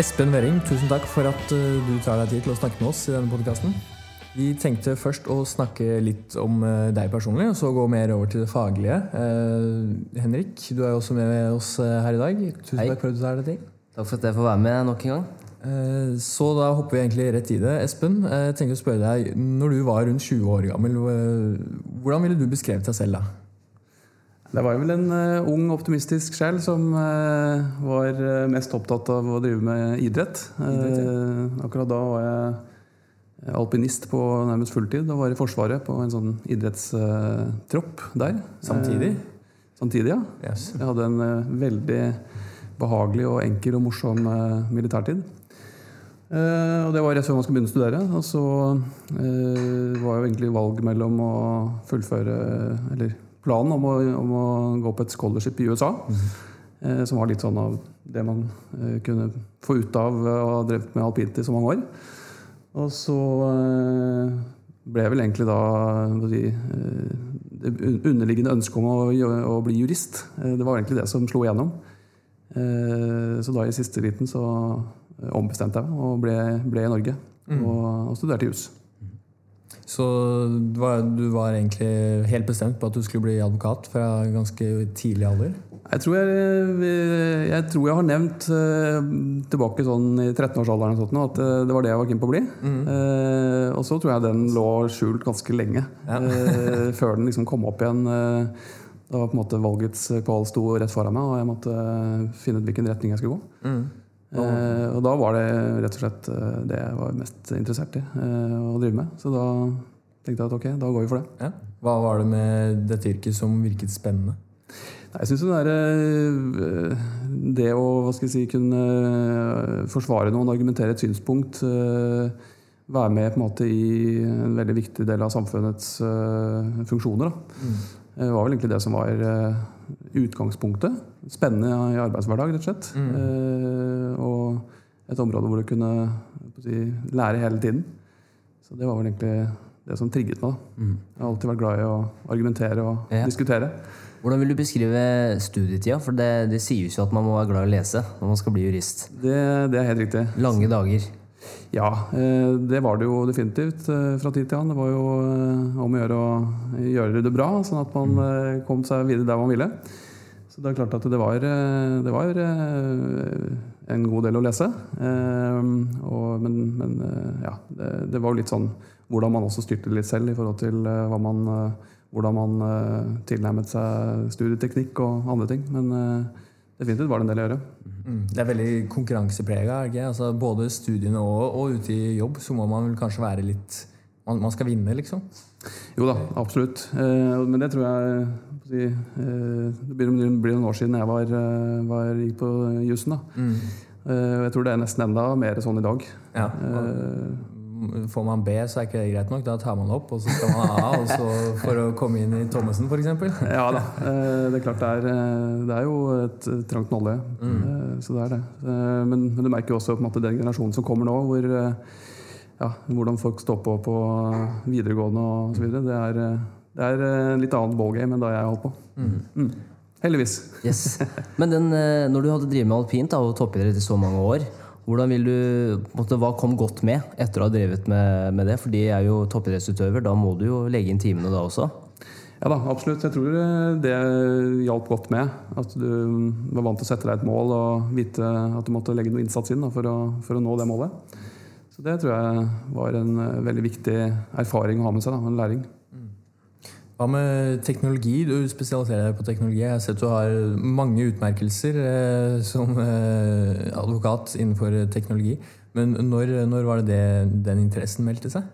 Espen Wering, tusen takk for at uh, du tar deg tid til å snakke med oss i denne podkasten. Vi tenkte først å snakke litt om uh, deg personlig, og så gå mer over til det faglige. Uh, Henrik, du er jo også med oss her i dag. Tusen Hei. takk for at du tar deg tid. Takk for at jeg får være med nok en gang. Så da hopper vi egentlig rett i det. Espen, jeg tenker å spørre deg, når du var rundt 20 år gammel, hvordan ville du beskrevet deg selv da? Det var vel en uh, ung, optimistisk sjel som uh, var uh, mest opptatt av å drive med idrett. idrett ja. akkurat da var jeg alpinist på nærmest fulltid og var i Forsvaret på en sånn idrettstropp der. Samtidig? samtidig, ja. Yes. Jeg hadde en veldig behagelig og enkel og morsom militærtid. Uh, og Det var rett før man skulle begynne å studere. Og så uh, var jo egentlig valg mellom å fullføre Eller planen om å, om å gå på et scholarship i USA. Mm. Som var litt sånn av det man kunne få ut av å ha drevet med alpint i så mange år. Og så ble jeg vel egentlig da det underliggende ønsket om å, å, bli jurist. det var egentlig det som slo igjennom. så da i siste liten så ombestemte jeg og ble, ble i Norge. Mm. Og, og, studerte jus. Så du var, du var, egentlig helt bestemt på at du skulle bli advokat fra ganske tidlig alder? Jeg tror jeg, jeg, tror jeg har nevnt uh, tilbake sånn i 13-årsalderen at uh, det var det jeg var keen på å bli. Mm. Eh, og så tror jeg den lå skjult ganske lenge. Ja. før den liksom kom opp igjen. da var på en måte valgets kval sto rett foran meg, og jeg måtte finne ut hvilken retning jeg skulle gå. Mm. Eh, og da var det rett og slett eh, det jeg var mest interessert i eh, å drive med. Så da tenkte jeg at ok, da går vi for det. Ja. Hva var det med dette yrket som virket spennende? Nei, jeg syns det, eh, det å hva skal jeg si, kunne forsvare noen, argumentere et synspunkt være med på en måte i en veldig viktig del av samfunnets funksjoner. Mm. Det var vel egentlig det som var utgangspunktet. Spennende i arbeidshverdag, rett og slett. Mm. Eh, og et område hvor du kunne si, lære hele tiden. Så det var vel egentlig det som trigget meg. Mm. Jeg har alltid vært glad i å argumentere og ja. diskutere. Hvordan vil du beskrive studietida? For det, det sies jo at man må være glad i å lese når man skal bli jurist. Det, det er helt riktig. Lange dager. Ja, eh, det var det jo definitivt eh, fra tid til annen. Det var jo eh, om å gjøre å gjøre det bra, sånn at man mm. kom seg videre der man ville. Så det er klart at det var, det var en god del å lese. Og, men, men ja, det, det, var jo litt sånn hvordan man også styrte litt selv i forhold til man, hvordan man tilnærmet seg studieteknikk og andre ting. Men definitivt var det en del å gjøre. Mm. Det er veldig konkurranseprega. Altså, både studiene og, og, ute i jobb så må man vel kanskje være litt Man, man skal vinne, liksom? Jo da, absolutt. Eh, men det tror jeg si, eh, Det blir, blir noen år siden jeg var, eh, var, gikk på jussen. Mm. Eh, jeg tror det er nesten enda mer sånn i dag. Ja, eh, Får man B, så er ikke det greit nok. Da tar man opp, og så skal man ha A for å komme inn i Thommessen, f.eks. Ja da. Eh, det er klart det er, eh, det er jo et trangt nåløye. Mm. Eh, så det er det. Men, men, du merker jo også på en måte den generasjonen som kommer nå, hvor ja, hvordan folk står på på videregående og så videre. Det er, det er en litt annen ballgame enn da jeg holdt på. Mm. Mm. Heldigvis. Yes. Men den, når du hadde drevet med alpint og toppidrett i så mange år, hvordan vil du, måtte, hva kom godt med etter å ha drevet med, med det? For de er jo toppidrettsutøver. Da må du jo legge inn timene da også? Ja da, absolutt. Jeg tror det hjalp godt med. At du var vant til å sette deg et mål og vite at du måtte legge noe innsats inn for å, for å nå det målet. Så det tror jeg var en veldig viktig erfaring å ha med seg. Da, en læring. Hva med teknologi? Du spesialiserer deg på teknologi. Jeg har sett du har mange utmerkelser eh, som eh, advokat innenfor teknologi. Men når, når var det, det den interessen meldte seg?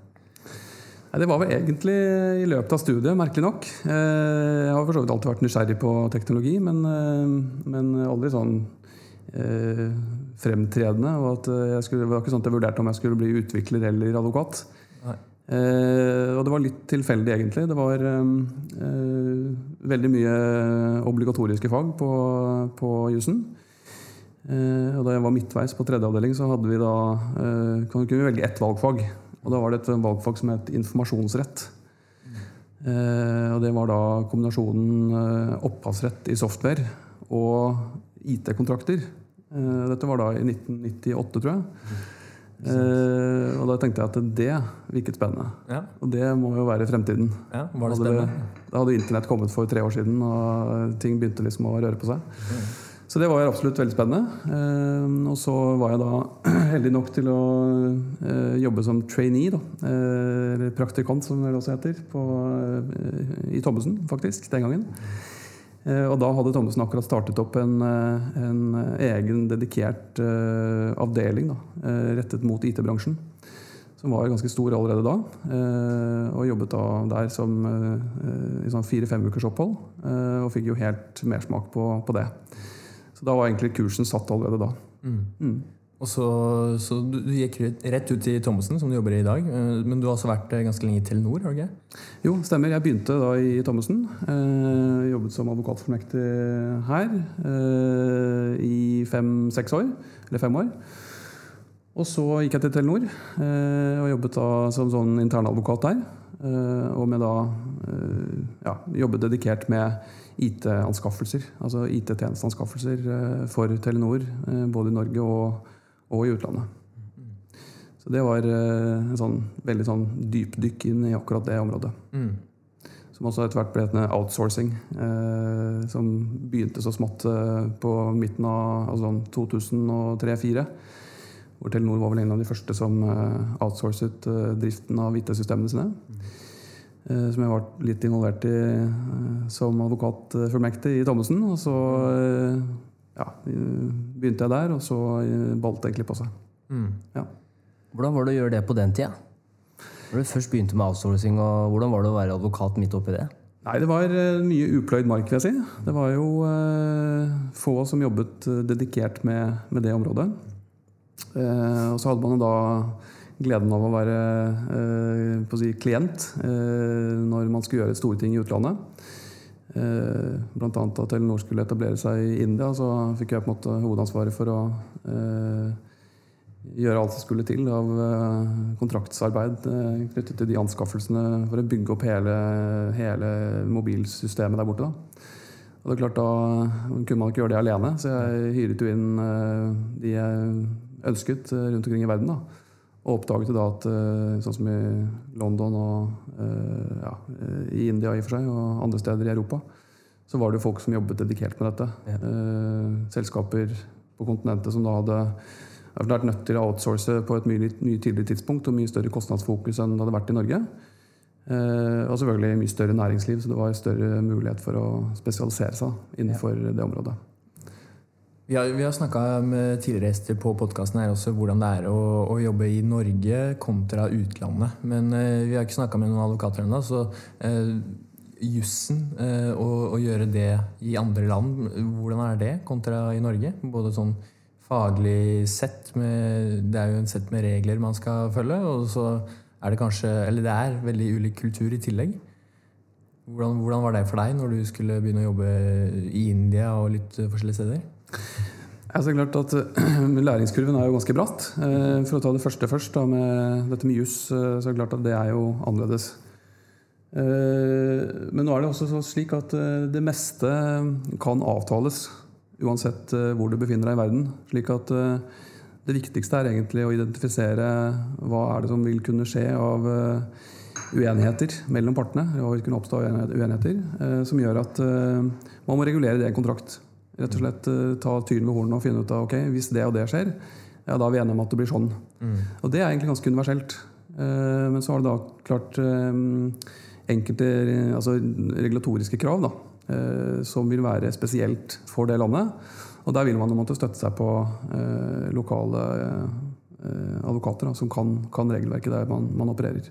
Det var vel egentlig i løpet av studiet, merkelig nok. Eh, jeg har for så vidt alltid vært nysgjerrig på teknologi, men, eh, men aldri sånn eh, fremtredende. Og at jeg skulle, det var ikke sånn at jeg vurderte om jeg skulle bli utvikler eller advokat. Eh, og det var litt tilfeldig, egentlig. Det var eh, veldig mye obligatoriske fag på, på jussen. Eh, og da jeg var midtveis på tredje avdeling, så hadde vi da, kunne vi velge ett valgfag. Og da var det et valgfag som het informasjonsrett. Og det var da kombinasjonen opphavsrett i software og IT-kontrakter. Dette var da i 1998, tror jeg. Eh, og da tenkte jeg at det virket spennende. Ja, Og det må jo være fremtiden. ja Var det Hadde? Da hadde internett kommet for tre år siden, og ting begynte liksom å røre på seg. Så det var absolutt veldig spennende. Eh, og så var jeg da heldig nok til å eh, jobbe som trainee, da. Eh, eller praktikant, som det også heter, på, eh, i Thommessen, faktisk, den gangen. Eh, og da hadde Thommessen akkurat startet opp en, eh, en egen dedikert eh, avdeling da, eh, rettet mot IT-bransjen som var ganske stor allerede da. eh, Og jobbet da der som eh, i sånn fire-fem ukers opphold. eh, Og fikk jo helt mersmak på, på det. Så da var egentlig kursen satt allerede da. Mm. Mm. Og så, så du, du gikk rett- ut i Thommessen, som du jobber i i dag. eh, Men du har også vært eh, ganske lenge i Telenor, ikke? Jo, stemmer. Jeg begynte da i Thommessen. Eh, jobbet som advokatformektig her eh, i fem-seks år. Eller fem år. Og så gikk jeg til Telenor eh, og jobbet da som sånn internadvokat der. Eh, og med da ja, jobbet dedikert med IT-anskaffelser. Altså IT-tjenesteanskaffelser for Telenor, både i Norge og, og i utlandet. Så det var eh, en sånn veldig sånn dypdykk inn i akkurat det området. Mm. Som også etter hvert ble et outsourcing. Eh, som begynte så smått eh, på midten av altså sånn 2003-2004. Hvor Telenor var vel en av de første som eh, outsourcet driften av IT-systemene sine. Som jeg var litt involvert i som advokatfullmektig i Thommessen. Og så ja, eh, begynte jeg der, og så eh, balt det egentlig på seg. Mm. Ja. Hvordan var det å gjøre det på den tida? Når du først begynte med outsourcing, og hvordan var det å være advokat midt oppi det? Nei, det var eh, mye upløyd mark, vil jeg si. Det var jo eh, få som jobbet dedikert med, med det området. Eh, og så hadde man da gleden av å være eh, si, klient eh, når man skulle gjøre store ting i utlandet. Eh, annet at Telenor skulle etablere seg i India, så fikk jeg på en måte hovedansvaret for å eh, gjøre alt som skulle til av eh, kontraktsarbeid eh, knyttet til de anskaffelsene for å bygge opp hele, hele mobilsystemet der borte. Da. Og det er klart Da kunne man ikke gjøre det alene, så jeg hyret jo inn de jeg ønsket rundt omkring i verden. da. Og oppdaget da at eh, sånn som i London og eh, ja, i India i og for seg, og andre steder i Europa, så var det jo folk som jobbet dedikert med dette. Ja. Eh, selskaper på kontinentet som da hadde vært nødt til å outsource på et mye, mye tidligere tidspunkt og mye større kostnadsfokus enn det hadde vært i Norge. Og selvfølgelig mye større næringsliv, så det var større mulighet for å spesialisere seg innenfor det området. Vi har, vi har snakka med tidligere på podkasten her også hvordan det er å, å jobbe i Norge kontra utlandet. Men eh, vi har ikke snakka med noen advokater ennå, så eh, jussen, eh, å, å gjøre det i andre land, hvordan er det kontra i Norge? Både sånn faglig sett med Det er jo en sett med regler man skal følge, og så er det kanskje Eller det er veldig ulik kultur i tillegg. Hvordan, hvordan var det for deg når du skulle begynne å jobbe i India og litt forskjellige steder? Altså, klart at eh, Læringskurven er jo ganske bratt. Eh, For å ta det første først, da, med dette med juss, eh, så er det klart at det er jo annerledes. Men nå er det også slik at det meste kan avtales, uansett hvor du befinner deg i verden. Slik at det viktigste er egentlig å identifisere hva er det som vil kunne skje av uenigheter mellom partene. Og kunne oppstå uenigheter som gjør at man må regulere det i en kontrakt. Rett og slett eh, ta tyren ved hornet og finne ut av ok, hvis det og det skjer, ja, da er vi enige om at det blir sånn. Og det er egentlig ganske universelt. Eh, Men så har det da klart eh, enkelte altså regulatoriske krav da, som vil være spesielt for det landet. Og der vil man måtte støtte seg på lokale advokater da, som kan, kan regelverket der man, man opererer.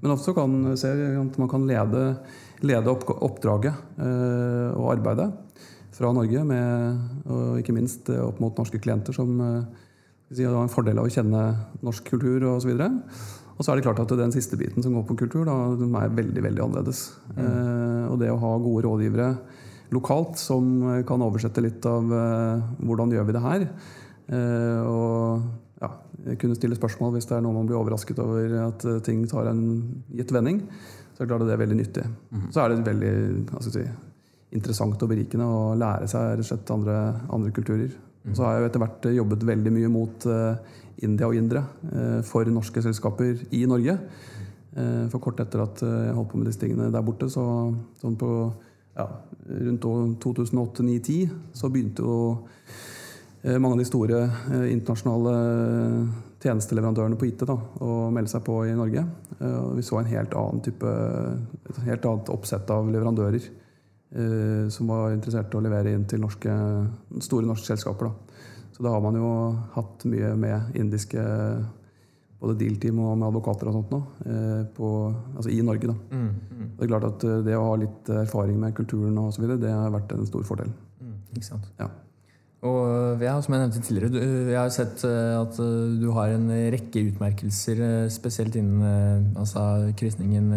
Men ofte kan se at man kan lede, lede opp, oppdraget og arbeidet fra Norge, med, og ikke minst eh, opp mot norske klienter som eh, si, har en fordel av å kjenne norsk kultur osv. Og så er det klart at den siste biten som går på kultur, da, den er veldig veldig annerledes. Eh, og det å ha gode rådgivere lokalt som eh, kan oversette litt av eh, hvordan gjør vi det her, eh, og ja, kunne stille spørsmål hvis det er noe man blir overrasket over at ting tar en gitt vending, så er det klart at det er veldig nyttig. Så er det veldig hva skal jeg si, interessant og berikende å lære seg rett og slett andre, andre kulturer. Mm. så har jeg jo etter hvert jobbet veldig mye mot uh, India og indere uh, for norske selskaper i Norge. Uh, For kort etter at eh, jeg holdt på med disse tingene der borte, så sånn på ja, rundt år 2008-2010, så begynte jo eh, mange av de store eh, internasjonale tjenesteleverandørene på IT da, å melde seg på i Norge. Eh, Vi så en helt annen type, et helt annet oppsett av leverandører eh, som var interessert i å levere inn til norske, store norske selskaper. Da. Så da har man jo hatt mye med indiske både deal-team og med advokater og sånt nå, eh, på, altså i Norge. Da. Mm, Det er klart at eh, det å ha litt erfaring med kulturen og så videre, det har vært en stor fordel. mm, ikke sant. Ja. Og jeg som jeg nevnte tidligere, jeg har sett at du har en rekke utmerkelser, spesielt innen altså, krysningen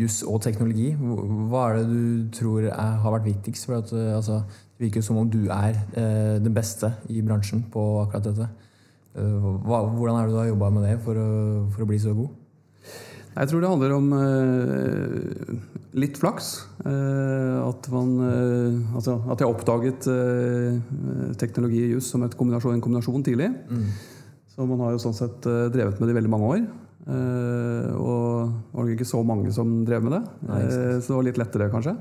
juss og teknologi. Hva er det du tror er, har vært viktigst? For at, øh, altså, det virker som om du er eh, den beste i bransjen på akkurat dette. Øh, Hva, hvordan er det du har jobba med det for å, for å bli så god? Jeg tror det handler om eh, litt flaks. Eh, at, man, eh, altså, at jeg oppdaget eh, teknologi og juss som et kombinasjon, en kombinasjon tidlig. Så man har jo sånn sett eh, drevet med det i veldig mange år. Eh, og det var ikke så mange som drev med det, Nei, eh, så det var litt lettere, kanskje.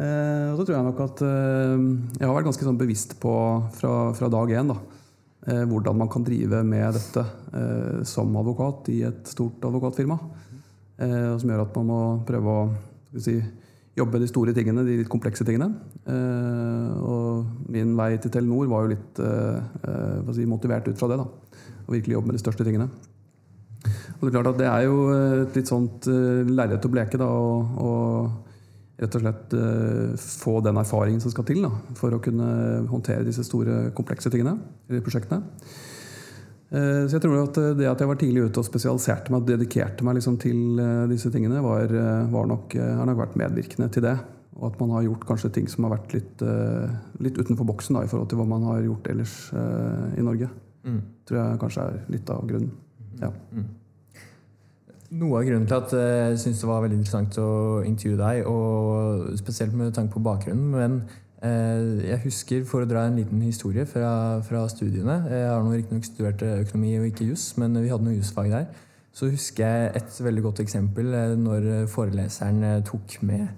Eh, og så tror jeg nok at jeg har vært ganske sånn bevisst på fra, fra dag én da, hvordan man kan drive med dette som advokat i et stort advokatfirma. Som gjør at man må prøve å si, jobbe de store tingene, de litt komplekse tingene. Og min vei til Telenor var jo litt si, motivert ut fra det. da, Å virkelig jobbe med de største tingene. Og Det er klart at det er jo et litt sånt uh, lerret å bleke. da, og, og rett og slett eh, få den erfaringen som skal til da, for å kunne håndtere disse store, komplekse tingene, eller prosjektene. Eh, Så jeg tror at eh, det at jeg var tidlig ute og spesialiserte meg og dedikerte meg liksom til eh, disse tingene, var, eh, var nok, eh, har nok vært medvirkende til det. Og at man har gjort kanskje ting som har vært litt, eh, litt utenfor boksen da, i forhold til hva man har gjort ellers eh, i Norge. Mm. tror jeg kanskje er litt av grunnen. Ja. Noe av grunnen til at eh, jeg syns det var veldig interessant å intervjue deg, og spesielt med tanke på bakgrunnen, men eh, jeg husker, for å dra en liten historie fra, fra studiene Jeg har riktignok studert eh, økonomi og ikke juss, men vi hadde noe jusfag der. Så husker jeg et veldig godt eksempel når foreleseren tok med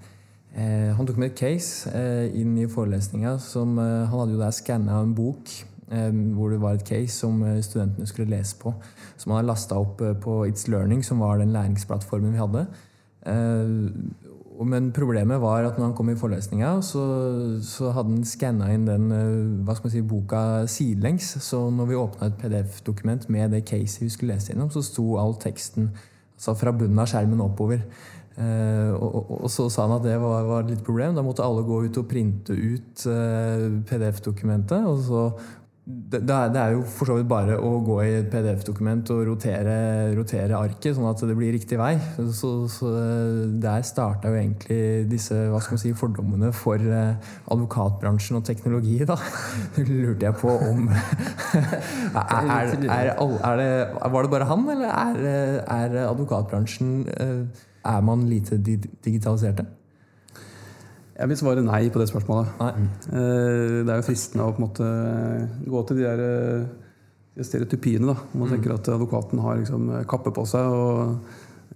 Han tok med et case inn i forelesninga. Han hadde jo der skanna en bok hvor det var et case som eh, studentene skulle lese på. Som han har lasta opp eh, på It's Learning, som var den læringsplattformen vi hadde. Eh, men problemet var at når han kom i forelesninga, så, så hadde han skanna inn den hva skal man si, boka sidelengs. Så når vi åpna et PDF-dokument med det caset vi skulle lese gjennom, så sto all teksten altså fra bunnen av skjermen oppover. Eh, og, og, så sa han at det var, var et litt problem. Da måtte alle gå ut og printe ut PDF-dokumentet. og så det, det er jo for så vidt bare å gå i et PDF-dokument og rotere, rotere arket, sånn at det blir riktig vei. Så, så Der starta jo egentlig disse hva skal man si, fordommene for eh, advokatbransjen og teknologi. da. lurte jeg på om er, er, er, det, Var det bare han, eller er, er advokatbransjen eh, Er man lite di- digitaliserte? Jeg vil svare nei på det spørsmålet. Nei. Eh, Det er jo fristende å på en måte gå til de der eh, stereotypiene. da. Man tenker at advokaten har liksom kappe på seg og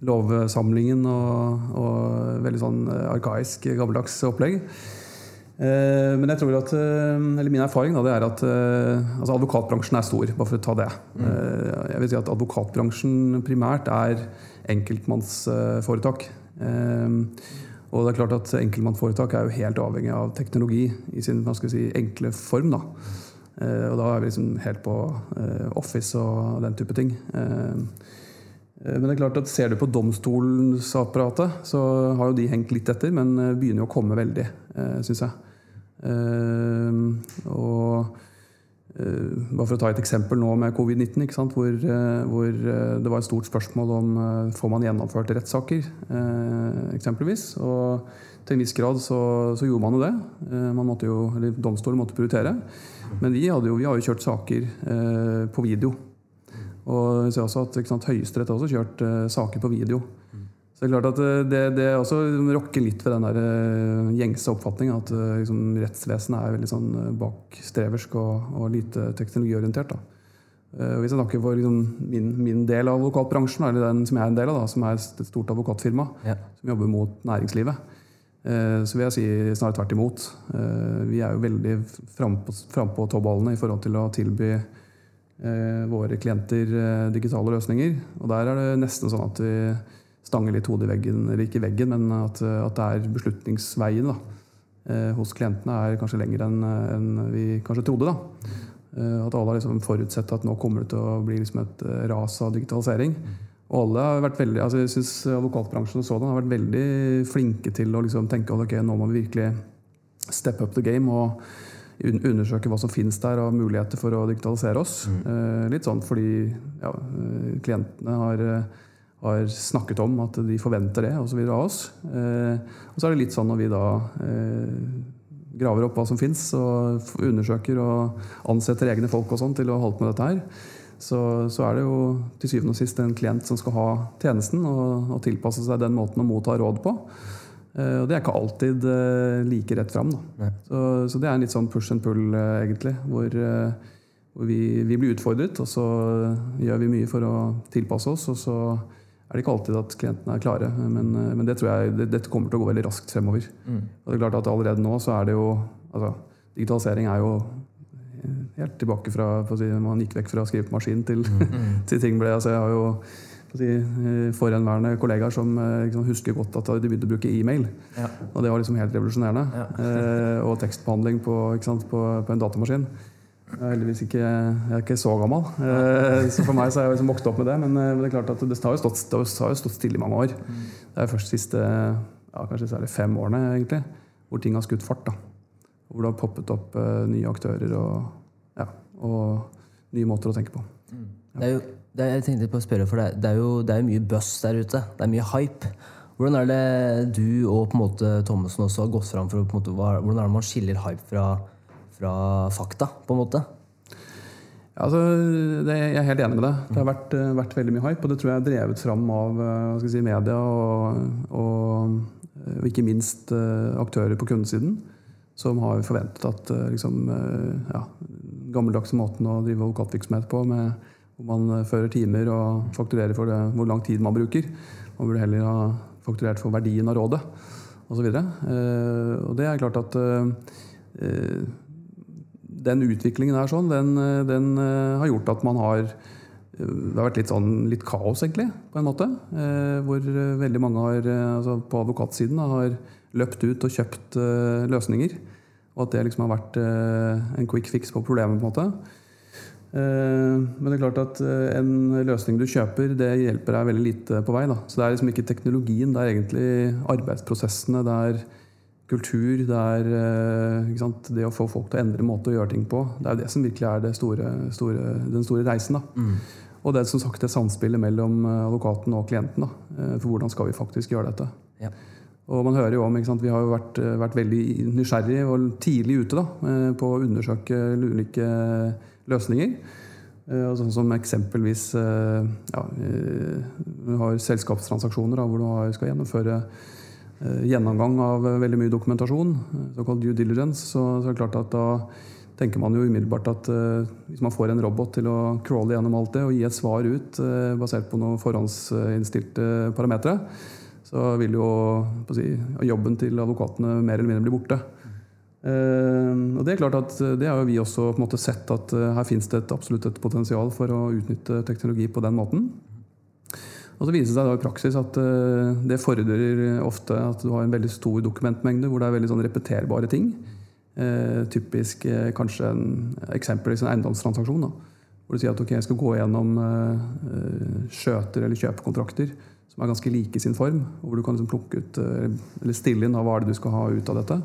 lovsamlingen og, og veldig sånn eh, arkaisk, gammeldags opplegg. Eh, Men jeg tror at, eh, eller min erfaring da, det er at eh, altså advokatbransjen er stor, bare for å ta det. Eh, Jeg vil si at advokatbransjen primært er enkeltmannsforetak. Og det er klart at enkeltmannsforetak er jo helt avhengig av teknologi i sin si, enkle form. da. Eh, Og da er vi liksom helt på eh, Office og den type ting. Eh, Men det er klart at ser du på domstolsapparatet, så har jo de hengt litt etter, men begynner jo å komme veldig, syns jeg. Og bare for å ta et eksempel nå med covid-19. Hvor, eh, hvor eh, det var et stort spørsmål om eh, får man gjennomført rettssaker, eh, eksempelvis. Og til en viss grad så, så gjorde man jo det. Eh, Man måtte jo, eller Domstolen måtte prioritere. Men vi, jo, vi har jo kjørt saker eh, på video. Og vi ser også at Høyesterett har også kjørt eh, saker på video. Så det er klart at eh, det, det også rokker litt ved den der eh, gjengse oppfatningen at eh, liksom, rettsvesenet er veldig sånn bakstreversk og, og lite teknologiorientert. Da. Og hvis jeg snakker for liksom, min, min del av advokatbransjen, eller den som jeg er en del av, da, som er et stort advokatfirma Ja. som jobber mot næringslivet, så vil jeg si snarere tvert imot. Vi er jo veldig frampå fram tåballene i forhold til å tilby våre klienter digitale løsninger. Og der er det nesten sånn at vi stanger litt hodet i veggen, eller ikke i veggen, men at, eh, at det er beslutningsveien da, eh, hos klientene er kanskje lenger enn en vi kanskje trodde. da. Eh, At alle har liksom forutsett at nå kommer det til å bli liksom et eh, ras av digitalisering. Og alle har vært veldig, altså jeg synes Advokatbransjen og sådan har vært veldig flinke til å liksom tenke at ok, nå må vi virkelig step up the game og undersøke hva som finnes der av muligheter for å digitalisere oss. Mm. litt sånn fordi ja, eh, klientene har, eh, har snakket om at de forventer det og så videre av oss. Eh, og så er det litt sånn når vi da eh, graver opp hva som fins, og undersøker og ansetter egne folk og sånn til å holde på med dette her, så, så er det jo til syvende og sist en klient som skal ha tjenesten og, og tilpasse seg den måten å motta råd på. Eh, og det er ikke alltid like rett fram. Så, så det er en litt sånn push and pull, egentlig, hvor, hvor vi, vi blir utfordret, og så gjør vi mye for å tilpasse oss, og så er det ikke alltid at klientene er klare. Men, eh, men det tror jeg, det, dette kommer til å gå veldig raskt fremover. Og det er klart at Allerede nå så er det jo altså, Digitalisering er jo helt tilbake fra si, Man gikk vekk fra skrivemaskin til, mm. til, til ting ble altså, Jeg har jo på si, eh, forhenværende kollegaer som liksom, husker godt at de begynte å bruke e-mail. Ja. Og det var liksom helt revolusjonerende. Ja. Eh, og tekstbehandling på, sant, på, på en datamaskin. Jeg er heldigvis ikke, jeg er ikke så gammel, eh, så for meg så har jeg liksom vokst opp med det. Men, eh, det er klart at det har jo stått, har jo stått stille i mange år. Det er først de siste ja, kanskje særlig fem årene egentlig, hvor ting har skutt fart. da. Hvor det har poppet opp eh, nye aktører og, ja, og nye måter å tenke på. Det er jo, det jeg tenkte på å spørre, for det er, det er jo det er mye buzz der ute. Det er mye hype. Hvordan er det du og på en måte Thommessen også har gått fram for å på en måte, Hvordan er det man skiller hype fra, fra fakta, på en måte? Altså, det, jeg er helt enig med deg. Det har vært, eh, vært veldig mye hype, og det tror jeg er drevet fram av eh, si, media og, og, eh, og ikke minst aktører på kundesiden, som har forventet at liksom, ja, gammeldagse måten å drive advokatvirksomhet på, med, hvor man fører timer og fakturerer for det, hvor lang tid man bruker. Man burde heller ha fakturert for verdien av rådet, osv. Eh, og det er klart at den utviklingen her sånn, den, eh, den eh, har gjort at man har eh, Det har vært litt, sånn, litt kaos, egentlig, på en måte. Hvor veldig mange har, altså på advokatsiden har løpt ut og kjøpt løsninger. Og at det liksom har vært en quick fix på problemet. på en måte. Men det er klart at en løsning du kjøper, det hjelper deg veldig lite på vei. Da. Så det er liksom ikke teknologien, det er egentlig arbeidsprosessene. det er kultur, det er eh, sant, det å få folk til å endre måte å gjøre ting på. Det er jo det som virkelig er det store, store, den store reisen. Da. Og det er som sagt det samspillet mellom eh, advokaten og klienten. Da. Eh, For hvordan skal vi faktisk gjøre dette? Ja. Og man hører jo om, sant, Vi har jo vært, vært veldig nysgjerrige og tidlig ute da, på å undersøke ulike løsninger. Og Sånn som eksempelvis ja, Du har selskapstransaksjoner da, hvor du skal gjennomføre gjennomgang av eh, veldig mye dokumentasjon, eh, såkalt due diligence. Så, så er det klart at da tenker man jo umiddelbart at uh, hvis man får en robot til å crawle gjennom alt det og gi et svar ut uh, basert på noen forhåndsinnstilte parametere, så vil jo si, jobben til advokatene mer eller mindre bli borte. Uh, og Det er klart at eh, det har jo vi også på en måte sett at eh, her finnes det et, absolutt et potensial for å utnytte teknologi på den måten. Og så viser det seg da i praksis at eh, det fordrer ofte at du har en veldig stor dokumentmengde hvor det er veldig sånn repeterbare ting. Eh, typisk eh, kanskje en eksempel i en eiendomstransaksjon. Da, hvor du sier at ok, jeg skal gå gjennom skjøter eller kjøpekontrakter som er ganske like i sin form. og Hvor du kan liksom plukke ut eller stille inn av hva er det du skal ha ut av dette.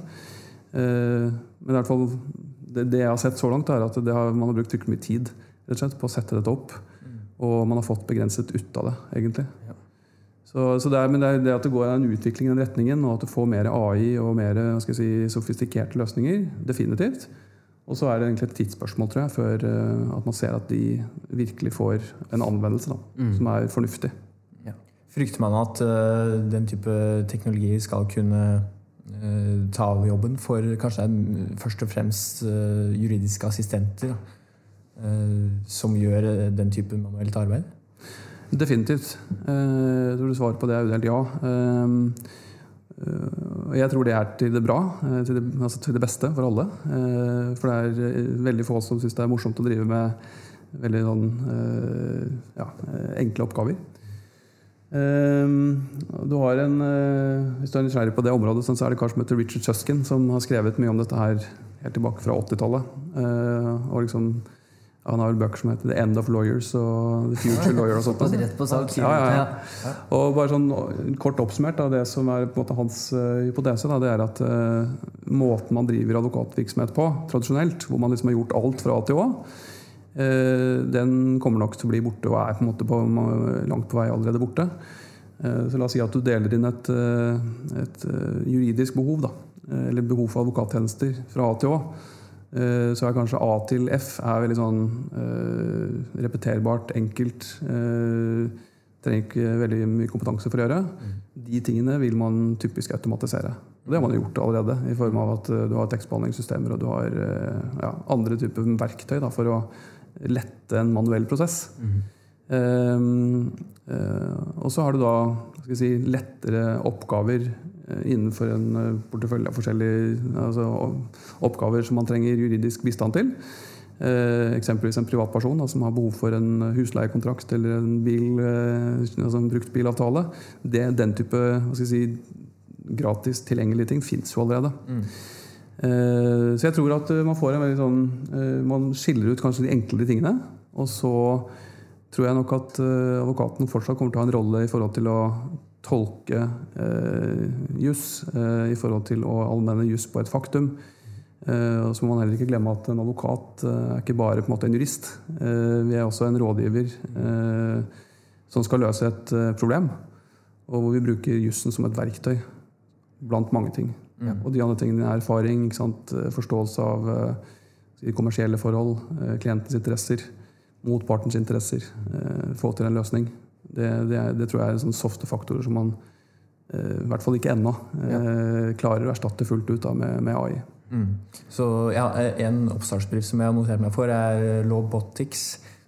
Men i hvert fall det, jeg har sett så langt, er at har, man har brukt mye tid rett og slett, på å sette dette opp. Og man har fått begrenset ut av det, egentlig. Så, så det, er, men det, er det at det går en utvikling i den retningen, og at du får mer AI og mer si, sofistikerte løsninger, definitivt. Og så er det egentlig et tidsspørsmål tror jeg, før eh, at man ser at de virkelig får en anvendelse da, som er fornuftig. Ja. Frykter man at uh, den type teknologi skal kunne uh, ta over jobben for kanskje først og fremst uh, juridiske assistenter som gjør den type manuelt arbeid? Definitivt. Jeg tror svaret på det er udelt ja. Jeg tror det er til det bra, til det, altså til det beste for alle. For det er veldig få som syns det er morsomt å drive med veldig sånn, ja, enkle oppgaver. Du har en, eh, Hvis du er nysgjerrig på det området, så er det kar som Richard Suskin, som har skrevet mye om dette her helt tilbake fra 80-tallet. Eh, og liksom han har vel bøker som heter 'The End of Lawyers' og 'The Future Lawyer'. og sånt. Rett på sak. Ja, ja, ja. Og bare sånn Kort oppsummert, da, det som er på en måte hans uh, hypotese, da, det er at uh, måten man driver advokatvirksomhet på, tradisjonelt, hvor man liksom har gjort alt fra A til Å, uh, den kommer nok til å bli borte, og er på en måte på, langt på vei allerede borte. Eh, så la oss si at du deler inn et, eh, et juridisk behov, da, eller behov for advokattjenester fra A til Å. Så er kanskje A til F er veldig sånn repeterbart, enkelt. Trenger ikke veldig mye kompetanse for å gjøre. De tingene vil man typisk automatisere. Og det har man gjort allerede, i form av at du har tekstbehandlingssystemer og du har ja, andre typer verktøy da, for å lette en manuell prosess. Mm. Uh, og så har du da si, lettere oppgaver uh, innenfor en uh, portefølje av forskjellige altså, oppgaver som man trenger juridisk bistand til. eksempelvis en privatperson da, som har behov for en husleiekontrakt eller en, bil, altså en bruktbilavtale. Det, den type si, gratis tilgjengelige ting fins jo allerede. Mm. Eh, så jeg tror at eh, man får en veldig sånn eh, Man skiller ut kanskje de enklere tingene. Og så tror jeg nok at advokaten fortsatt kommer til å ha en rolle i forhold til å tolke eh, juss, eh, i forhold til å allmenne juss på et faktum. Eh, og så må man heller ikke glemme at en advokat er ikke bare på en måte en jurist. vi er også en rådgiver som skal løse et problem. Og hvor vi bruker jussen som et verktøy blant mange ting. Mm. Og de andre tingene er erfaring, eh, forståelse av kommersielle forhold, klientens interesser, motpartens interesser. Få til en løsning. Det, det, det, tror jeg er sånne softe faktorer som man i hvert fall ikke ennå ja. klarer å erstatte fullt ut da, med, med AI. Mm. Så ja, En oppstartsbedrift som jeg har notert meg for, er Lobotics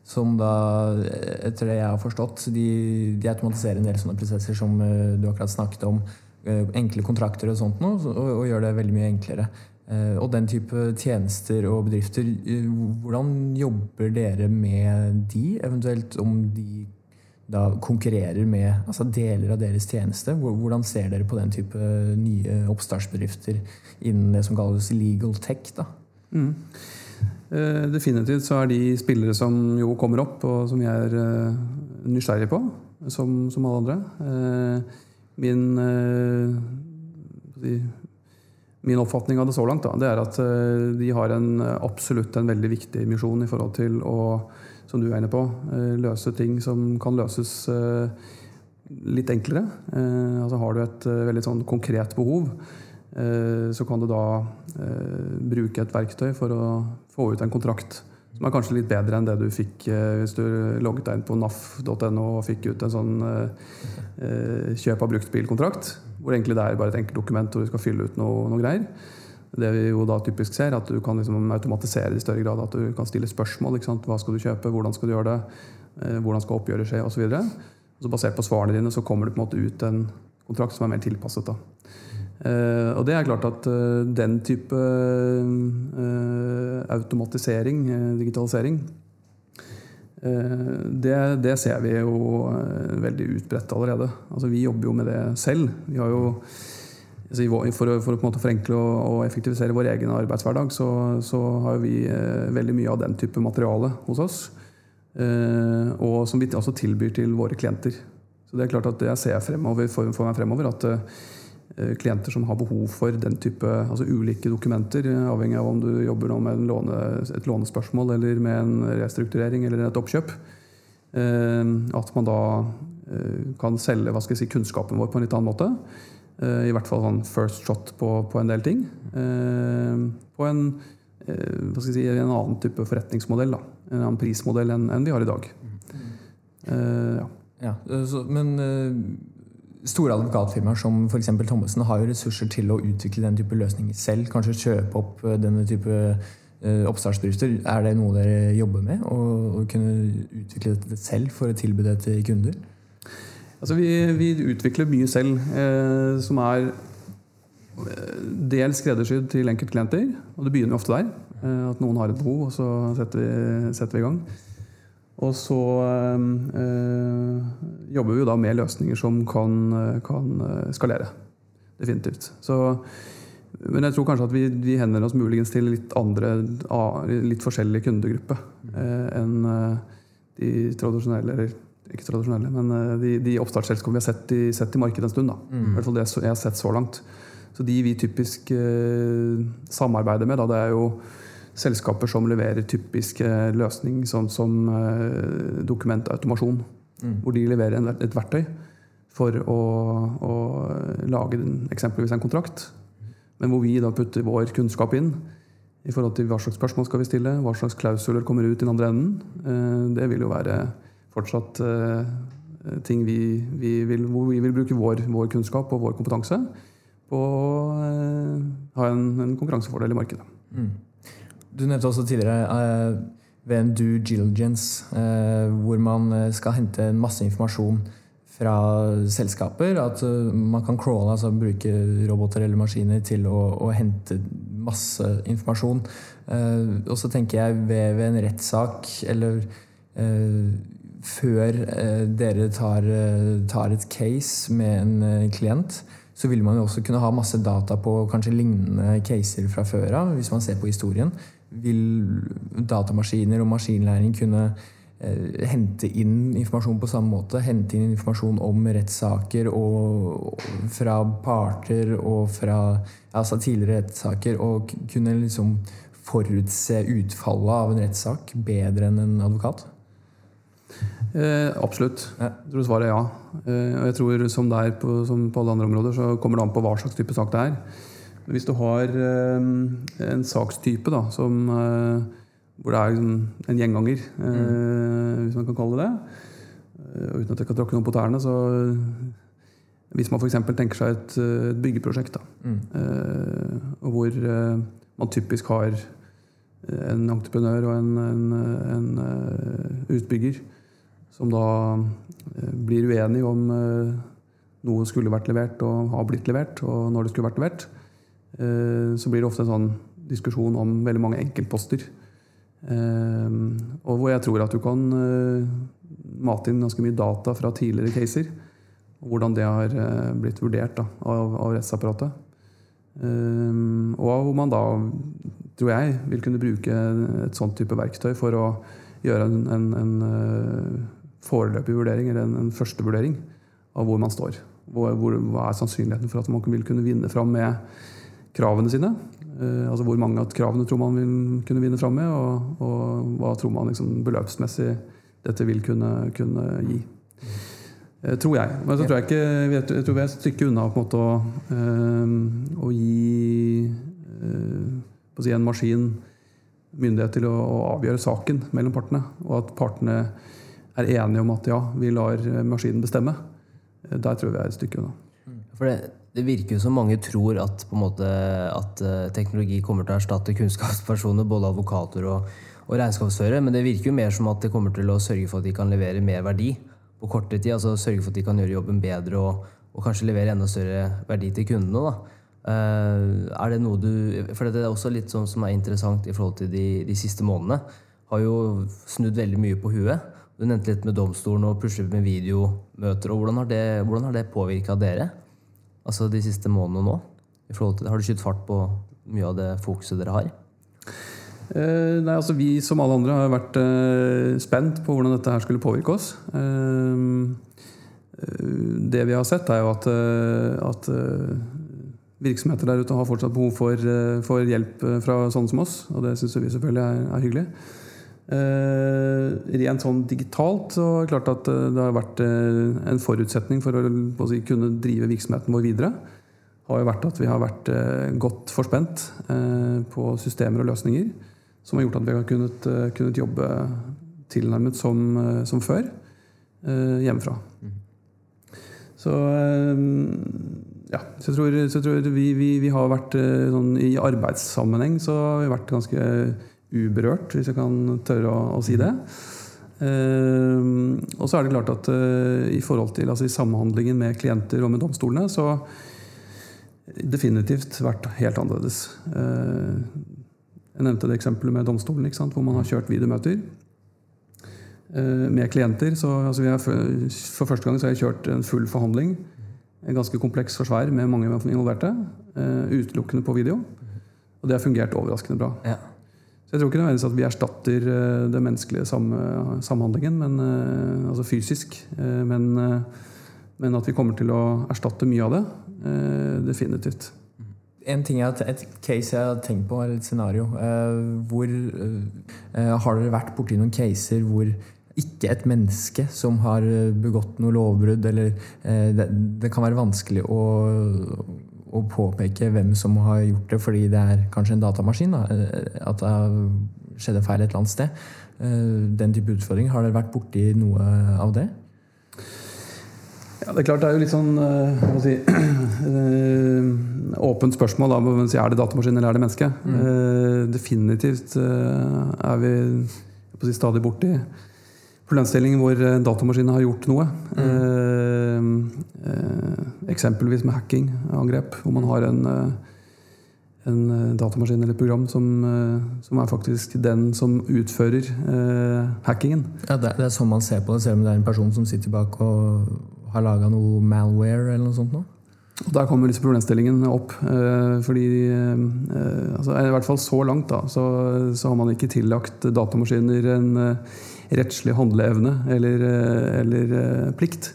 Som da, etter det jeg har forstått, de, de automatiserer en del sånne prosesser som du akkurat snakket om. Eh, enkle kontrakter og sånt noe, og, og gjør det veldig mye enklere. Eh, og den type tjenester og bedrifter, eh, hvordan jobber dere med de? Eventuelt om de da konkurrerer med altså deler av deres tjeneste? Hvordan ser dere på den type nye oppstartsbedrifter innen det som kalles legal tech? da? Mm. definitivt så er de spillere som jo kommer opp, og som jeg er nysgjerrig på, som, som alle andre min, eh, min oppfatning av det så langt da, det er at eh, de har en, absolutt en veldig viktig misjon i forhold til å som du er inne på, eh, løse ting som kan løses litt enklere. Altså har du et veldig sånn konkret behov, så kan du da bruke et verktøy for å få ut en kontrakt som er kanskje litt bedre enn det du fikk eh, hvis du logget deg inn på naf.no og fikk ut en sånn eh, eh, kjøp av bruktbilkontrakt. Hvor egentlig det er bare et enkelt dokument hvor du skal fylle ut noe, noe greier. Det vi jo da typisk ser, at du kan liksom automatisere det i større grad. At du kan stille spørsmål. Hva skal du kjøpe, hvordan skal du gjøre det, eh, hvordan skal oppgjøret skje, osv. Basert på svarene dine så kommer det på en måte ut en kontrakt som er mer tilpasset. da. Uh, og det er klart at uh, den type uh, automatisering, digitalisering, det, det, ser vi jo veldig utbredt allerede. Altså, vi jobber jo med det selv. Vi har jo, altså, for, å, for å forenkle og, og, effektivisere vår egen arbeidshverdag, så, så har vi veldig mye av den type materiale hos oss. og som vi også tilbyr til våre klienter. Så det er klart at det jeg ser fremover, for, for meg fremover, at Eh, klienter som har behov for den type altså ulike dokumenter, eh, avhengig av om du jobber med låne, et lånespørsmål eller med en restrukturering eller et oppkjøp. Eh, at man da kan selge si, kunnskapen vår på en litt annen måte. I hvert fall sånn first shot på, på en del ting. På en, hva skal jeg si, en annen type forretningsmodell. Da. En annen prismodell enn, enn vi har i dag. Ja. Ja, så, Men store advokatfirmaer som f.eks. Thommessen har jo ressurser til å utvikle den type løsninger selv. Kanskje kjøpe opp denne type oppstartsbedrifter. Er det noe dere jobber med? Å kunne utvikle dette selv for å tilby det til kunder? Altså vi, vi, utvikler mye selv, eh, som er eh, dels skreddersydd til enkeltklienter. Og det begynner ofte der. Eh, at noen har et behov, og så setter vi, setter vi i gang. Og så øh, jobber vi jo da med løsninger som kan, kan skalere. Definitivt. Så, men jeg tror kanskje at vi, vi henvender oss muligens til litt andre, litt forskjellig kundegrupper eh, enn de tradisjonelle eller ikke tradisjonelle, men eh, de, de oppstartsselskapene vi har sett i, sett i, markedet en stund. Da. Mm. I hvert fall det jeg har sett så langt. Så de vi typisk eh, samarbeider med, da, det er jo selskaper som leverer typisk eh, løsning sånn som eh, dokumentautomasjon. Mm. Hvor de leverer en, et verktøy for å, å lage den, eksempelvis en kontrakt. Men hvor vi da putter vår kunnskap inn i forhold til hva slags spørsmål skal vi stille, hva slags klausuler kommer ut i den andre enden. Eh, det vil jo være fortsatt uh, ting vi, vi, vil, hvor vi vil bruke vår, vår, kunnskap og vår kompetanse på å uh, ha en, en, konkurransefordel i markedet. Mm. Du nevnte også tidligere uh, ved en due diligence, hvor man skal hente masse informasjon fra selskaper. At man kan crawle, altså bruke roboter eller maskiner til å, å hente masse informasjon. og så tenker jeg ved, ved en rettssak eller før eh, dere tar, eh, tar, et case med en eh, klient, så vil man jo også kunne ha masse data på kanskje lignende caser fra før av, hvis man ser på historien. Vil datamaskiner og maskinlæring kunne hente inn informasjon på samme måte? Hente inn informasjon om rettssaker og fra parter og fra altså tidligere rettssaker, og kunne liksom forutse utfallet av en rettssak bedre enn en advokat? Eh, absolutt. Jeg tror svaret er ja. Eh, og jeg tror som det er på, som på alle andre områder, så kommer det an på hva slags type sak det er. Hvis du har eh, en sakstype da, som, eh, hvor det er liksom, en gjenganger, eh, mm. hvis man kan kalle det det, eh, uten at jeg kan tråkke noen på tærne, så hvis man f.eks. tenker seg et, et byggeprosjekt, da, mm. hvor man typisk har en entreprenør og en, en, en utbygger som da eh, blir uenige om eh, noe skulle vært levert og har blitt levert, og når det skulle vært levert, eh, så blir det ofte en sånn diskusjon om veldig mange enkeltposter. Og hvor jeg tror at du kan mate inn ganske mye data fra tidligere caser. Og hvordan det har blitt vurdert da, av, av rettsapparatet. Og hvor man da, tror jeg, vil kunne bruke et sånt type verktøy for å gjøre en, en, en foreløpig vurdering, eller en, en første vurdering av hvor man står. Hvor, hvor, hva er sannsynligheten for at man vil kunne vinne fram med kravene sine? Eh, altså Hvor mange av kravene tror man vil kunne vinne fram med, og, og hva tror man liksom, beløpsmessig dette vil kunne, kunne gi. Eh, tror jeg. Men så tror jeg ikke jeg tror vi er et stykke unna på en måte å, øh, å gi øh, å si en maskin myndighet til å, å, avgjøre saken mellom partene, og at partene er enige om at ja, vi lar maskinen bestemme. Eh, der tror jeg vi er et stykke unna. For det, det, virker jo som mange tror at, måte, at uh, teknologi kommer til å erstatte kunnskapspersoner, både advokater og, og regnskapsførere, men det virker jo mer som at det kommer til å sørge for at de kan levere mer verdi på kortere tid. altså Sørge for at de kan gjøre jobben bedre og, og kanskje levere enda større verdi til kundene. da. Uh, er det noe du, for Det er også litt sånn som er interessant i forhold til de, de siste månedene. Har jo snudd veldig mye på huet. Du nevnte litt med domstolen og plutselig med videomøter. og Hvordan har det, hvordan det påvirka dere altså de siste månedene nå? I forhold til, har du skutt fart på mye av det fokuset dere har? Eh, nei, altså Vi som alle andre har vært eh, spent på hvordan dette her skulle påvirke oss. Eh, eh det vi har sett, er jo at, eh, at eh, virksomheter der ute har fortsatt behov for, for hjelp fra sånne som oss. Og det syns vi selvfølgelig er, er hyggelig. Uh, rent sånn digitalt så er det klart at uh, det har vært uh, en forutsetning for å, si, kunne drive virksomheten vår videre. har jo vært at vi har vært godt forspent på systemer og løsninger. Som har gjort at vi har kunnet, kunnet jobbe tilnærmet som, som før. eh, hjemmefra. Så eh, ja, så jeg tror, så jeg tror vi, vi, vi har vært eh, sånn I arbeidssammenheng så har vi vært ganske uberørt, hvis jeg kan tørre å, å si det. Uh, og så er det klart at uh, i forhold til altså i samhandlingen med klienter og med domstolene, så definitivt vært helt annerledes. Uh, jeg nevnte det eksempelet med domstolen, hvor man har kjørt videomøter eh, med klienter. Så, altså for, for første gang så har jeg kjørt en full forhandling. En ganske kompleks forsvar med mange involverte. utelukkende på video. Og det har fungert overraskende bra. Ja. Jeg tror ikke nødvendigvis at vi erstatter eh, den menneskelige sam samhandlingen, men, eh, altså fysisk. eh, Men, men at vi kommer til å erstatte mye av det. Definitivt. En ting jeg, Et case jeg har tenkt på, eller et scenario hvor Har dere vært borti noen caser hvor ikke et menneske som har begått noe lovbrudd, eller det, det kan være vanskelig å, å påpeke hvem som har gjort det, fordi det er kanskje en datamaskin? Da, eh, at det skjedde feil et eller annet sted. Eh, Den type utfordring. Har dere vært borti noe av det? Ja, det er klart det er jo litt sånn eh, si, åpent spørsmål. da, si, Er det datamaskin eller er det menneske? Mm. definitivt er vi si, stadig borti problemstillinger hvor datamaskiner datamaskinen har gjort noe. Eh, eh, eksempelvis med hacking-angrep, hvor man har en, eh, en eh, datamaskin eller et program som, eh, som er faktisk den som utfører eh, hackingen. Ja, det, er- det er sånn man ser på det, selv om det er en person som sitter bak og har laga noe malware eller noe sånt. Nå. Og Der kommer disse problemstillingene opp. eh, fordi eh, altså, I hvert fall så langt da, så, så har man ikke tillagt datamaskiner en eh, rettslig handleevne eller, eh, eller eh, plikt.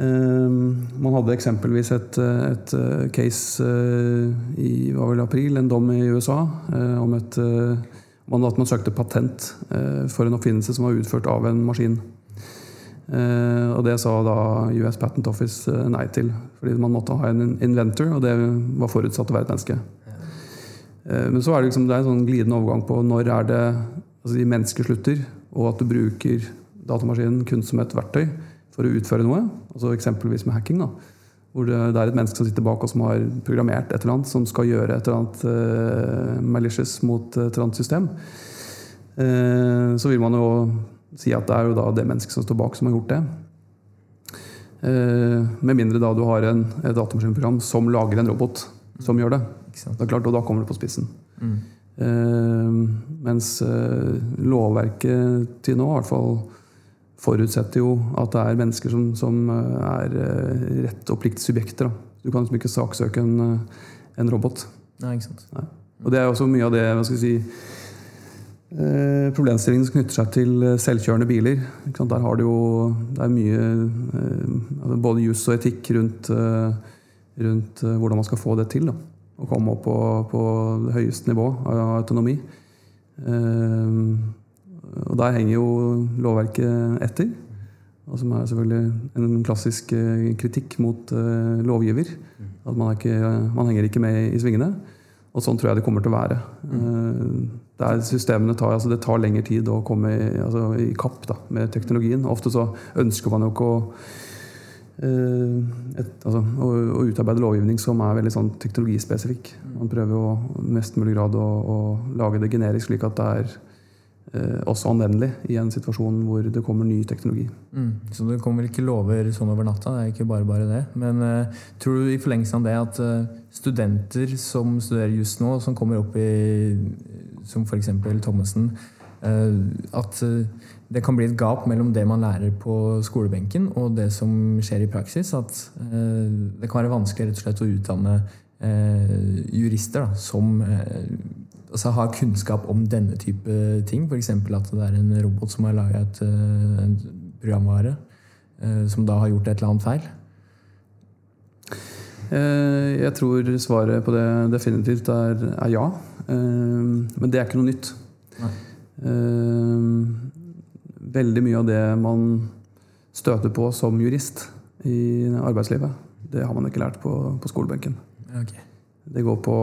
Eh, man hadde eksempelvis et, eh, et case i april, en dom i USA, om et, om at man søkte patent for en oppfinnelse som var utført av en maskin. Og det sa da US Patent Office nei til. Fordi man måtte ha en inventor, og det var forutsatt å være et menneske. Men så er det liksom, det er en sånn glidende overgang på når er det altså de mennesker slutter, og at du bruker datamaskinen kun som et verktøy for å utføre noe. altså Eksempelvis med hacking. da, Hvor det, er et menneske som sitter bak og som har programmert et eller annet som skal gjøre et eller annet eh, malicious mot et eller annet system. Eh, så vil man jo si at det er jo da det mennesket som står bak, som har gjort det. Eh, med mindre da du har en, et datamaskinprogram som lager en robot som gjør det. Er klart, Og da kommer det på spissen. Mm. Eh, mens eh, lovverket til nå i hvert fall forutsetter jo at det er mennesker som, som eh, er eh, rett og plikt subjekter. Da. Du kan liksom ikke saksøke en, en robot. Nei, ikke sant? Og det er også mye av det hva skal jeg si, eh, problemstillingen som knytter seg til selvkjørende biler. Ikke sant? Der har du jo det er mye altså både juss og etikk rundt, rundt hvordan man skal få det til. Da. Å komme opp på, på det høyeste nivå av autonomi. Eh, og der henger jo lovverket etter. Og som er selvfølgelig en klassisk eh, kritikk mot eh, lovgiver. At man, er ikke, man henger ikke med i svingene. Og sånn tror jeg det kommer til å være. Eh, Det, er systemene tar, altså det tar lengre tid å komme i, altså i kapp da, med teknologien. Ofte så ønsker man jo ikke å, eh, et, altså, å, å utarbeide lovgivning som er veldig sånn teknologispesifikk. Man prøver jo mest mulig grad å, å lage det generisk, slik at det er eh, også anvendelig i en situasjon hvor det kommer ny teknologi. Mm. Så det kommer ikke lover sånn over natta, det er ikke bare bare det. Men eh, tror du i forlengelsen av det at eh, studenter som studerer just nå, som kommer opp i som f.eks. Thommessen, eh, at eh, det kan bli et gap mellom det man lærer på skolebenken og det som skjer i praksis? At eh, det kan være vanskelig rett og slett å utdanne eh, jurister da, som eh, altså har kunnskap om denne type ting. F.eks. at det er en robot som har laga et, et programvare eh, som da har gjort et eller annet feil. Jeg tror svaret på det definitivt er, er ja. Men det er ikke noe nytt. Nei. Eh, Veldig mye av det man støter på som jurist i arbeidslivet, det har man ikke lært på, på skolebenken. Okay. Det går på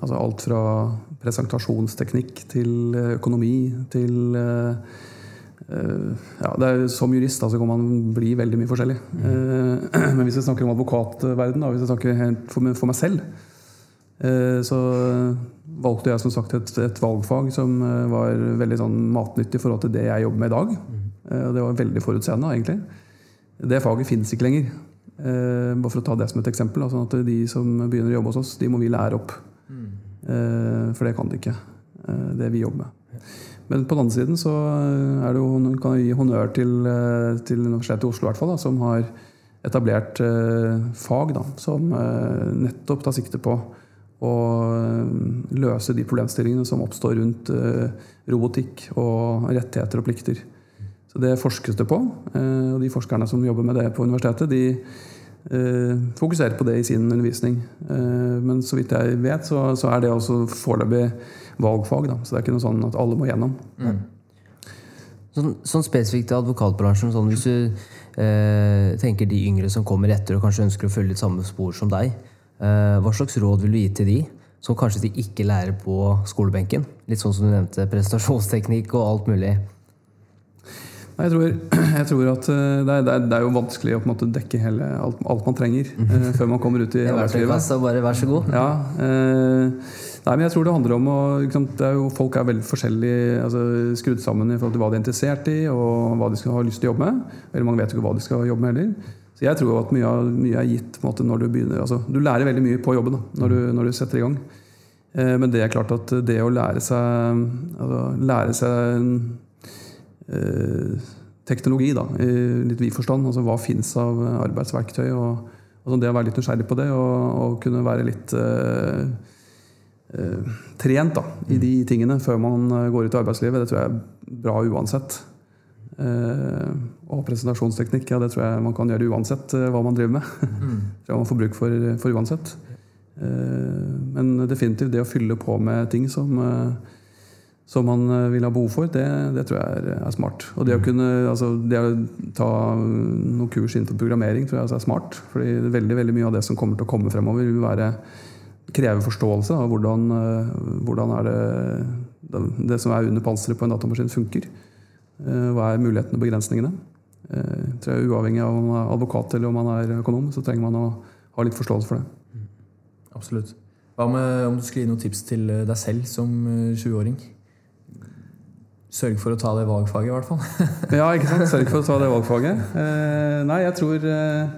altså alt fra presentasjonsteknikk til økonomi til eh, ja, er, Som jurist da, så kan man bli veldig mye forskjellig. Mm. Men hvis vi snakker om advokatverden, da, hvis jeg snakker helt for, for meg selv, så valgte jeg som sagt et, et valgfag som var veldig sånn matnyttig i forhold til det jeg jobber med i dag. Mm. Og det var veldig forutseende, egentlig. Det faget finnes ikke lenger. Bare for å ta det som et eksempel. Sånn at De som begynner å jobbe hos oss, de må vi lære opp. Mm. For det kan de ikke. Det vi jobber med. Men på den andre siden så er det jo, kan jeg gi honnør til, eh, til Universitetet i Oslo, hvert fall, som har etablert eh, fag da, som eh, nettopp tar sikte på å eh, løse de problemstillingene som oppstår rundt eh, robotikk og rettigheter og plikter. Så det forskes det på. Eh, og de forskerne som jobber med det på universitetet, de fokuserer på det i sin undervisning. men så vidt jeg vet, så, er det også foreløpig valgfag. Da. Så det er ikke noe sånn at alle må gjennom. Mm. Sånn, sånn, spesifikt til advokatbransjen, sånn, hvis du eh, tenker de yngre som kommer etter og kanskje ønsker å følge litt samme spor som deg, hva slags råd vil du gi til de som kanskje de ikke lærer på skolebenken? Litt sånn som du nevnte, prestasjonsteknikk og alt mulig. Jeg tror, jeg tror at eh, det er, det er, jo vanskelig å måte, dekke hele, alt, alt, man trenger eh, før man kommer ut i arbeidslivet. Bare vær så god. Ja, eh, nei, men jeg tror det handler om å er jo, Folk er veldig forskjellig altså, skrudd sammen i forhold til hva de er interessert i, og hva de skal ha lyst til å jobbe med. Veldig mange vet jo ikke hva de skal jobbe med heller. Så jeg tror at mye, mye er gitt måte, når du begynner altså, Du lærer veldig mye på jobben da, når, du, når, du, setter i gang. Eh, men det er klart at det å lære seg, altså, lære seg Eh, teknologi, da, i litt vid forstand. Altså hva fins av arbeidsverktøy. og, og sånn, Det å være litt nysgjerrig på det og, og kunne være litt uh, uh, trent da, i de tingene før man går ut i arbeidslivet, det tror jeg er bra uansett. Uh, og presentasjonsteknikk, ja, det tror jeg man kan gjøre uansett hva man driver med. Mm. tror jeg man får bruk for, for uansett. men definitivt det å fylle på med ting som som man eh, vil ha behov for, det, det tror jeg er, er, smart. Og det å, kunne, altså, det å ta noen kurs innenfor programmering tror jeg er smart. fordi veldig, veldig mye av det som kommer til å komme fremover, vil være, kreve forståelse av hvordan, eh, hvordan er det, det som er under panseret på en datamaskin, funker. Eh, hva er mulighetene og begrensningene? Jeg tror jeg Uavhengig av om man er advokat eller om man er økonom, så trenger man å ha litt forståelse for det. Absolutt. Hva med om du skulle gi noen tips til deg selv som 20-åring? Sørg for å ta det valgfaget, i hvert fall. ja, ikke sant. Sørg for å ta det valgfaget. Eh, nei, jeg tror eh,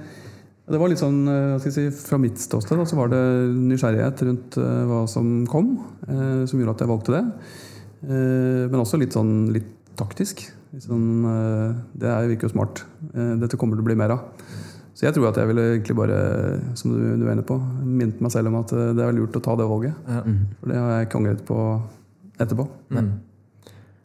Det var litt sånn eh, hva skal jeg si, Fra mitt ståsted så var det nysgjerrighet rundt eh, hva som kom, eh, som gjorde at jeg valgte det. Eh, men også litt sånn litt taktisk. Sånn, det virker jo smart. dette kommer det til å bli mer av. Så jeg tror at jeg ville egentlig bare, som du, du er inne på, minnet meg selv om at det er lurt å ta det valget. Ja. For det har jeg ikke angret på etterpå. Mm.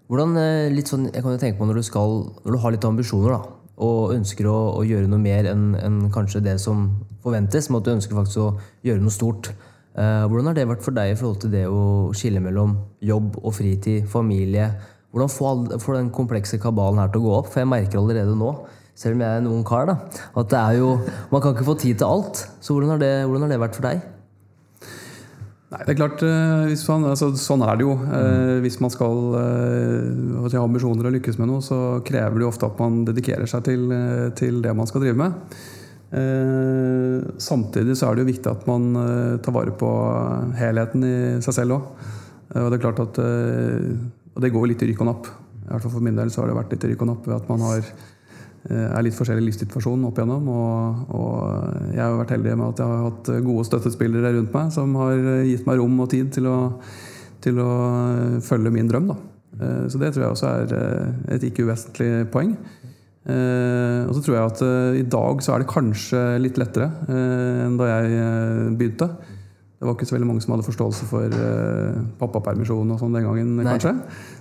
Hvordan, eh, litt sånn, jeg kan jo tenke på Når du, skal, når du har litt ambisjoner da, og ønsker å, å gjøre noe mer enn en kanskje det som forventes, men at du ønsker faktisk å gjøre noe stort. Eh, hvordan har det vært for deg i forhold til det å skille mellom jobb og fritid, familie? Hvordan få, få den komplekse kabalen her til å gå opp? For jeg merker allerede nå, selv om jeg er en ung kar, da, at det er jo, man kan ikke få tid til alt. Så hvordan har det, hvordan har det vært for deg? Nei, det er klart, eh, man, altså, Sånn er det jo. Mm. Hvis man skal eh, ha ambisjoner og lykkes med noe, så krever det jo ofte at man dedikerer seg til, til det man skal drive med. Eh, samtidig så er det jo viktig at man uh, tar vare på helheten i seg selv òg. og det er klart at Og det går litt i rykk og napp. I hvert fall For min del så har det vært litt i rykk og napp ved at man har Eh, er litt forskjellig livssituasjon opp igjennom. Og, og, jeg har vært heldig med at jeg har hatt gode støttespillere rundt meg som har gitt meg rom og tid til å, til å følge min drøm. Da. Eh, så det tror jeg også er eh, et ikke uvesentlig poeng. Og så tror jeg at i dag så er det kanskje litt lettere enn da jeg begynte. Det var ikke så veldig mange som hadde forståelse for pappapermisjon og sånn den gangen, Nei. kanskje,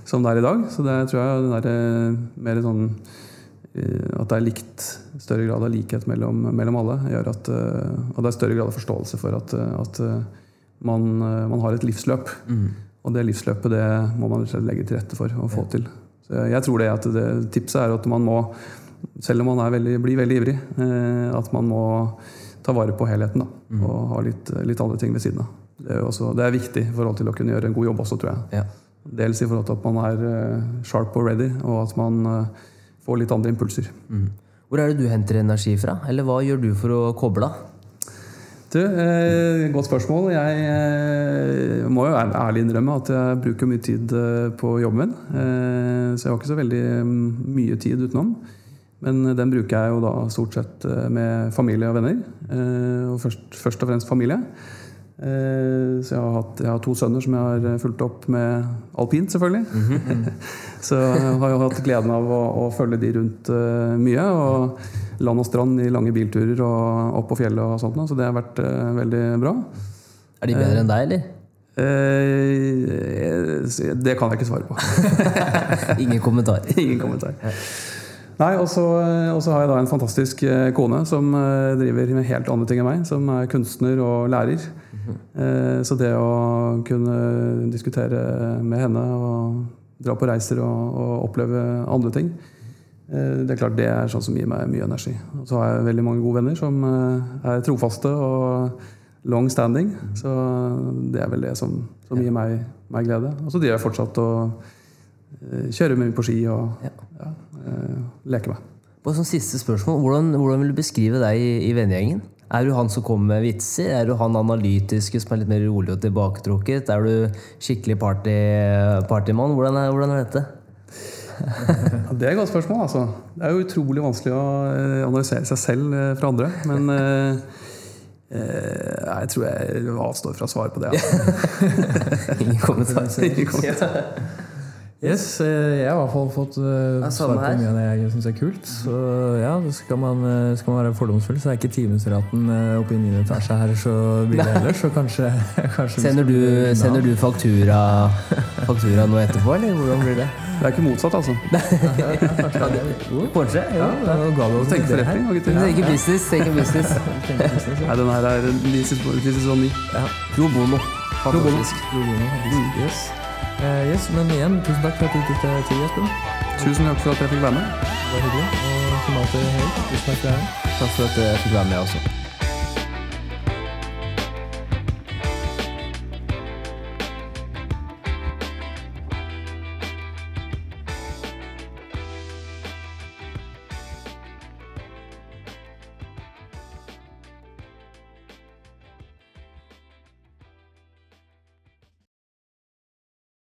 som det er i dag. Så det tror jeg det er mer sånn uh, at det er likt, større grad av likhet mellom, mellom alle, gjør at, uh, Og det er større grad av forståelse for at, eh, at man, man, har et livsløp. Mm. Og det livsløpet det må man legge til rette for å få ja. til. Så jeg tror det at det, tipset er at man må, selv om man veldig, blir veldig ivrig, at man må ta vare på helheten da, mm. og ha litt, litt, andre ting ved siden av. Det er, også, det er viktig i forhold til å kunne gjøre en god jobb også, tror jeg. Ja. Dels i forhold til at man er eh, sharp og ready, og at man eh, får litt andre impulser. Mm. Hvor er det du henter energi fra? Eller hva gjør du for å koble av? Du, eh, godt spørsmål. Jeg eh, må jo ærlig innrømme at jeg bruker mye tid eh, på jobben min. Eh, så jeg har ikke så veldig mm, mye tid utenom. Men den bruker jeg jo da stort sett eh, med familie og venner. Eh, og først, først og fremst familie. Eh, så jeg har, hatt, jeg har to sønner som jeg har fulgt opp med alpint, selvfølgelig. så jeg har jo hatt gleden av å, å følge de rundt eh, mye. Og land og strand i lange bilturer og opp på fjellet og sånt. Så det har vært eh, veldig bra. Er de bedre enn deg, eller? Eh, det kan jeg ikke svare på. Ingen kommentar. Ingen kommentar. Nei, og så har jeg da en fantastisk eh, kone som eh, driver med helt andre ting enn meg. Som er kunstner og lærer. Eh, Så det å kunne diskutere med henne og dra på reiser og, og oppleve andre ting, det er klart det er sånn som gir meg mye energi. Og så har jeg veldig mange gode venner som er trofaste og long standing. Så det er vel det som, som gir meg, meg glede. Og så driver jeg fortsatt og kjører mye på ski og Ja. Leker meg. På sånn siste spørsmål, hvordan, hvordan vil du beskrive deg i, i vennegjengen? Er du han som kommer med vitser? Er du han analytiske som er litt mer rolig og tilbaketrukket? Er du skikkelig party, partymann? Hvordan er, hvordan er dette? Ja, det er et godt spørsmål. altså. Det er jo utrolig vanskelig å eh, analysere seg selv eh, fra andre. Men eh, eh, jeg tror jeg avstår fra svar på det. Altså. Ingen kommentar. Ingen kommentar. Yes, eh, jeg har i hvert fall fått uh, Ja, svar på mye av det jeg syns er kult. Så ja, det skal man, eh, skal man være fordomsfull, så er ikke timesraten uh, oppe i 9. etasje her så billig heller, så kanskje, kanskje Sender du, sender du faktura, faktura nå etterpå, eller hvordan blir det? Det er ikke motsatt, altså. Kanskje? Ja, da ga du oss Tenk litt forretning, her. gutter. Tenker business. Tenker business. Nei, den her er on me. Ja. Pro bono. Pro bono. Fantastisk. Pro bono. Yes. Eh, yes, men igjen, tusen takk for at du tok deg tid, Espen. Tusen takk for at jeg fikk være med. Det var hyggelig. Og som alltid. Tusen takk for her. Takk for at jeg fikk være med også.